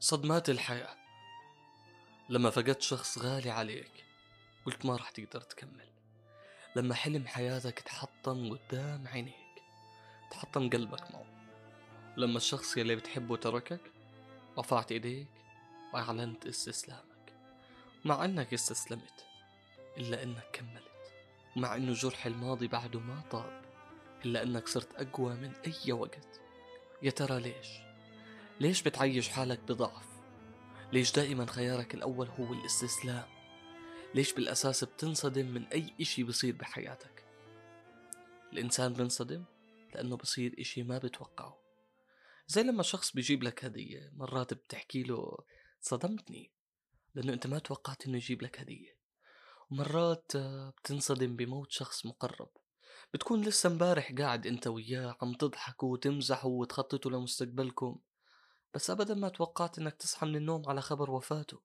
صدمات الحياة. لما فقدت شخص غالي عليك قلت ما راح تقدر تكمل. لما حلم حياتك تحطم قدام عينيك تحطم قلبك معه لما الشخص يلي بتحبه تركك رفعت إيديك وأعلنت استسلامك. مع إنك استسلمت إلا إنك كملت. ومع إنه جرح الماضي بعده ما طاب إلا إنك صرت أقوى من أي وقت. يا ترى ليش؟ ليش بتعيش حالك بضعف؟ ليش دائما خيارك الأول هو الاستسلام؟ ليش بالأساس بتنصدم من أي إشي بصير بحياتك؟ الإنسان بنصدم لأنه بصير إشي ما بتوقعه. زي لما شخص بيجيب لك هدية مرات بتحكي له صدمتني لأنه أنت ما توقعت إنه يجيب لك هدية. ومرات بتنصدم بموت شخص مقرب. بتكون لسه مبارح قاعد أنت وياه عم تضحكوا وتمزحوا وتخططوا لمستقبلكم. بس أبدا ما توقعت إنك تصحى من النوم على خبر وفاته.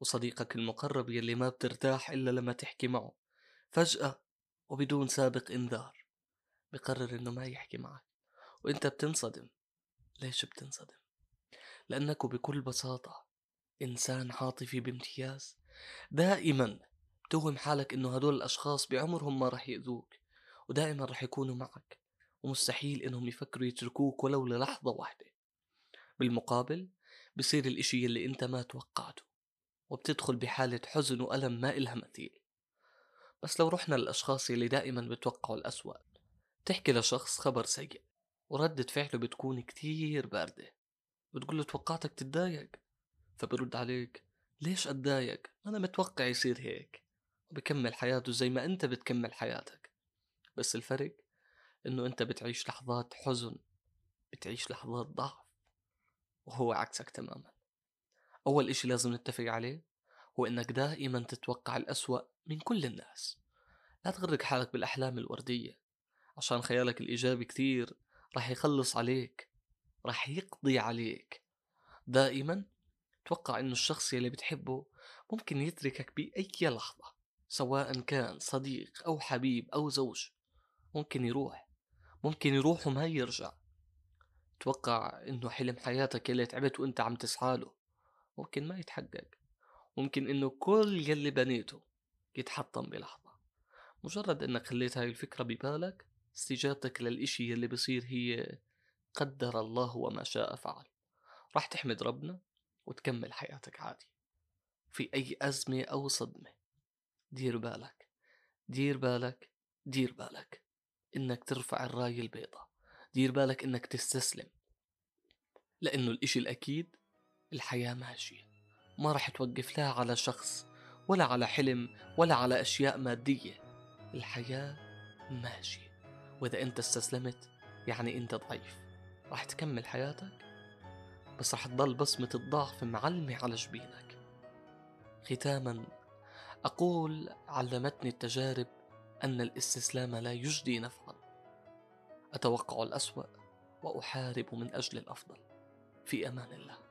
وصديقك المقرب يلي ما بترتاح إلا لما تحكي معه. فجأة وبدون سابق إنذار بقرر إنه ما يحكي معك. وإنت بتنصدم. ليش بتنصدم؟ لأنك بكل بساطة إنسان عاطفي بامتياز. دائما توهم حالك إنه هدول الأشخاص بعمرهم ما رح يأذوك. ودائما رح يكونوا معك. ومستحيل إنهم يفكروا يتركوك ولو للحظة واحدة. بالمقابل بصير الإشي اللي أنت ما توقعته وبتدخل بحالة حزن وألم ما إلها مثيل. بس لو رحنا للأشخاص اللي دائما بتوقعوا الأسوأ تحكي لشخص خبر سيء وردة فعله بتكون كتير باردة. بتقول له توقعتك تتضايق؟ فبرد عليك ليش أتضايق؟ أنا متوقع يصير هيك. وبكمل حياته زي ما أنت بتكمل حياتك. بس الفرق إنه أنت بتعيش لحظات حزن بتعيش لحظات ضعف. وهو عكسك تماما. أول إشي لازم نتفق عليه هو إنك دائما تتوقع الأسوأ من كل الناس. لا تغرق حالك بالأحلام الوردية عشان خيالك الإيجابي كثير راح يخلص عليك راح يقضي عليك. دائما توقع إنه الشخص يلي بتحبه ممكن يتركك بأي لحظة سواء كان صديق أو حبيب أو زوج. ممكن يروح ممكن يروح وما يرجع. توقع إنه حلم حياتك اللي تعبت وأنت عم تسعاله ممكن ما يتحقق. ممكن إنه كل يلي بنيته يتحطم بلحظة. مجرد إنك خليت هاي الفكرة ببالك استجابتك للإشي يلي بصير هي قدر الله وما شاء فعل. راح تحمد ربنا وتكمل حياتك عادي. في أي أزمة أو صدمة دير بالك. دير بالك دير بالك. إنك ترفع الراية البيضة دير بالك إنك تستسلم. لأنه الإشي الأكيد الحياة ماشية. ما رح توقف لا على شخص ولا على حلم ولا على أشياء مادية. الحياة ماشية. وإذا أنت استسلمت يعني أنت ضعيف. راح تكمل حياتك؟ بس رح تضل بصمة الضعف معلمة على جبينك ختاما أقول علمتني التجارب أن الاستسلام لا يجدي نفعا. أتوقع الأسوأ وأحارب من أجل الأفضل. في أمان الله.